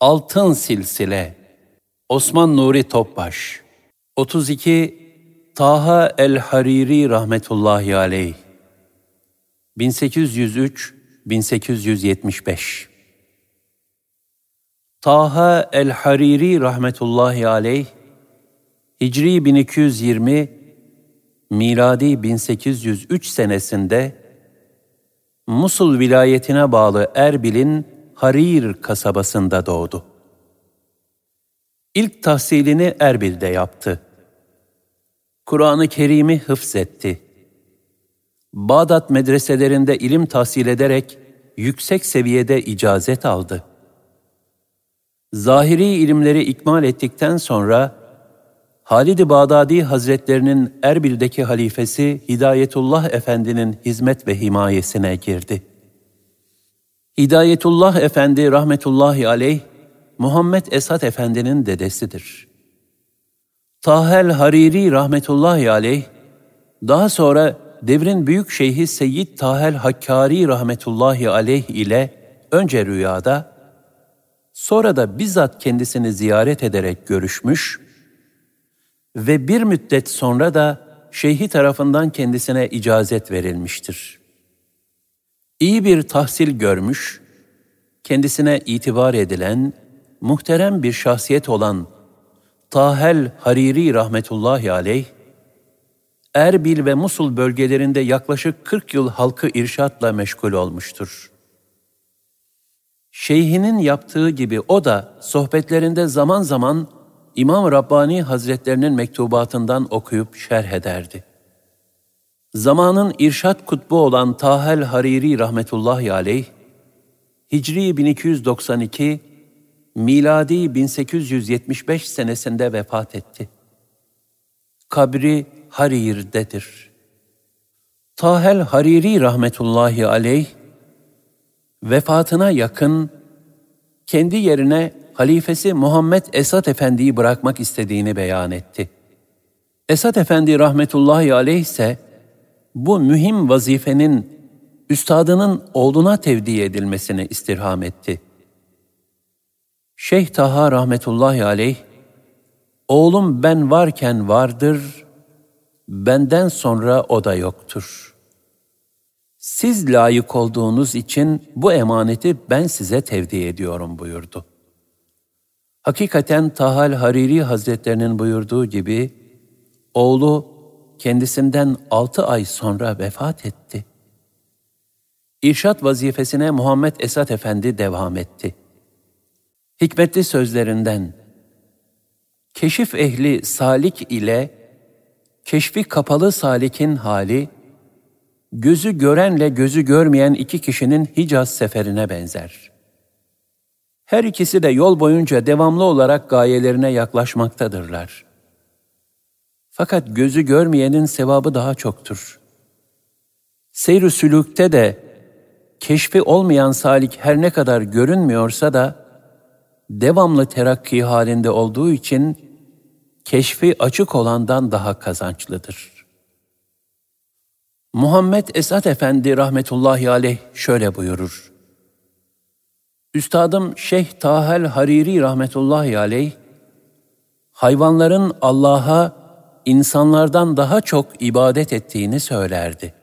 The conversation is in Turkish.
Altın Silsile Osman Nuri Topbaş. 32 Taha el-Hariri rahmetullahi aleyh. 1803-1875 Taha el-Hariri rahmetullahi aleyh Hicri 1220 miladi 1803 senesinde Musul vilayetine bağlı Erbil'in Harir kasabasında doğdu. İlk tahsilini Erbil'de yaptı. Kur'an-ı Kerim'i hıfzetti. Bağdat medreselerinde ilim tahsil ederek yüksek seviyede icazet aldı. Zahiri ilimleri ikmal ettikten sonra Halid-i Bağdadi Hazretlerinin Erbil'deki halifesi Hidayetullah Efendi'nin hizmet ve himayesine girdi. Hidayetullah Efendi rahmetullahi aleyh, Muhammed Esat Efendi'nin dedesidir. Tahel Hariri rahmetullahi aleyh, daha sonra devrin büyük şeyhi Seyyid Tahel Hakkari rahmetullahi aleyh ile önce rüyada, sonra da bizzat kendisini ziyaret ederek görüşmüş ve bir müddet sonra da şeyhi tarafından kendisine icazet verilmiştir. İyi bir tahsil görmüş, kendisine itibar edilen, muhterem bir şahsiyet olan Tahel Hariri rahmetullahi aleyh, Erbil ve Musul bölgelerinde yaklaşık 40 yıl halkı irşatla meşgul olmuştur. Şeyhinin yaptığı gibi o da sohbetlerinde zaman zaman İmam Rabbani Hazretlerinin mektubatından okuyup şerh ederdi. Zamanın irşat kutbu olan Tahel Hariri rahmetullahi aleyh, Hicri 1292, miladi 1875 senesinde vefat etti. Kabri Harir'dedir. Tahel Hariri rahmetullahi aleyh, vefatına yakın, kendi yerine halifesi Muhammed Esat Efendi'yi bırakmak istediğini beyan etti. Esat Efendi rahmetullahi aleyh ise bu mühim vazifenin üstadının oğluna tevdi edilmesini istirham etti. Şeyh Taha rahmetullahi aleyh, oğlum ben varken vardır, benden sonra o da yoktur. Siz layık olduğunuz için bu emaneti ben size tevdi ediyorum buyurdu. Hakikaten Tahal Hariri Hazretlerinin buyurduğu gibi, oğlu kendisinden altı ay sonra vefat etti. İrşat vazifesine Muhammed Esat Efendi devam etti. Hikmetli sözlerinden, keşif ehli salik ile keşfi kapalı salikin hali, gözü görenle gözü görmeyen iki kişinin Hicaz seferine benzer.'' Her ikisi de yol boyunca devamlı olarak gayelerine yaklaşmaktadırlar. Fakat gözü görmeyenin sevabı daha çoktur. Seyr-ü sülükte de keşfi olmayan salik her ne kadar görünmüyorsa da devamlı terakki halinde olduğu için keşfi açık olandan daha kazançlıdır. Muhammed Esat Efendi rahmetullahi aleyh şöyle buyurur. Üstadım Şeyh Tahel Hariri rahmetullahi aleyh, hayvanların Allah'a insanlardan daha çok ibadet ettiğini söylerdi.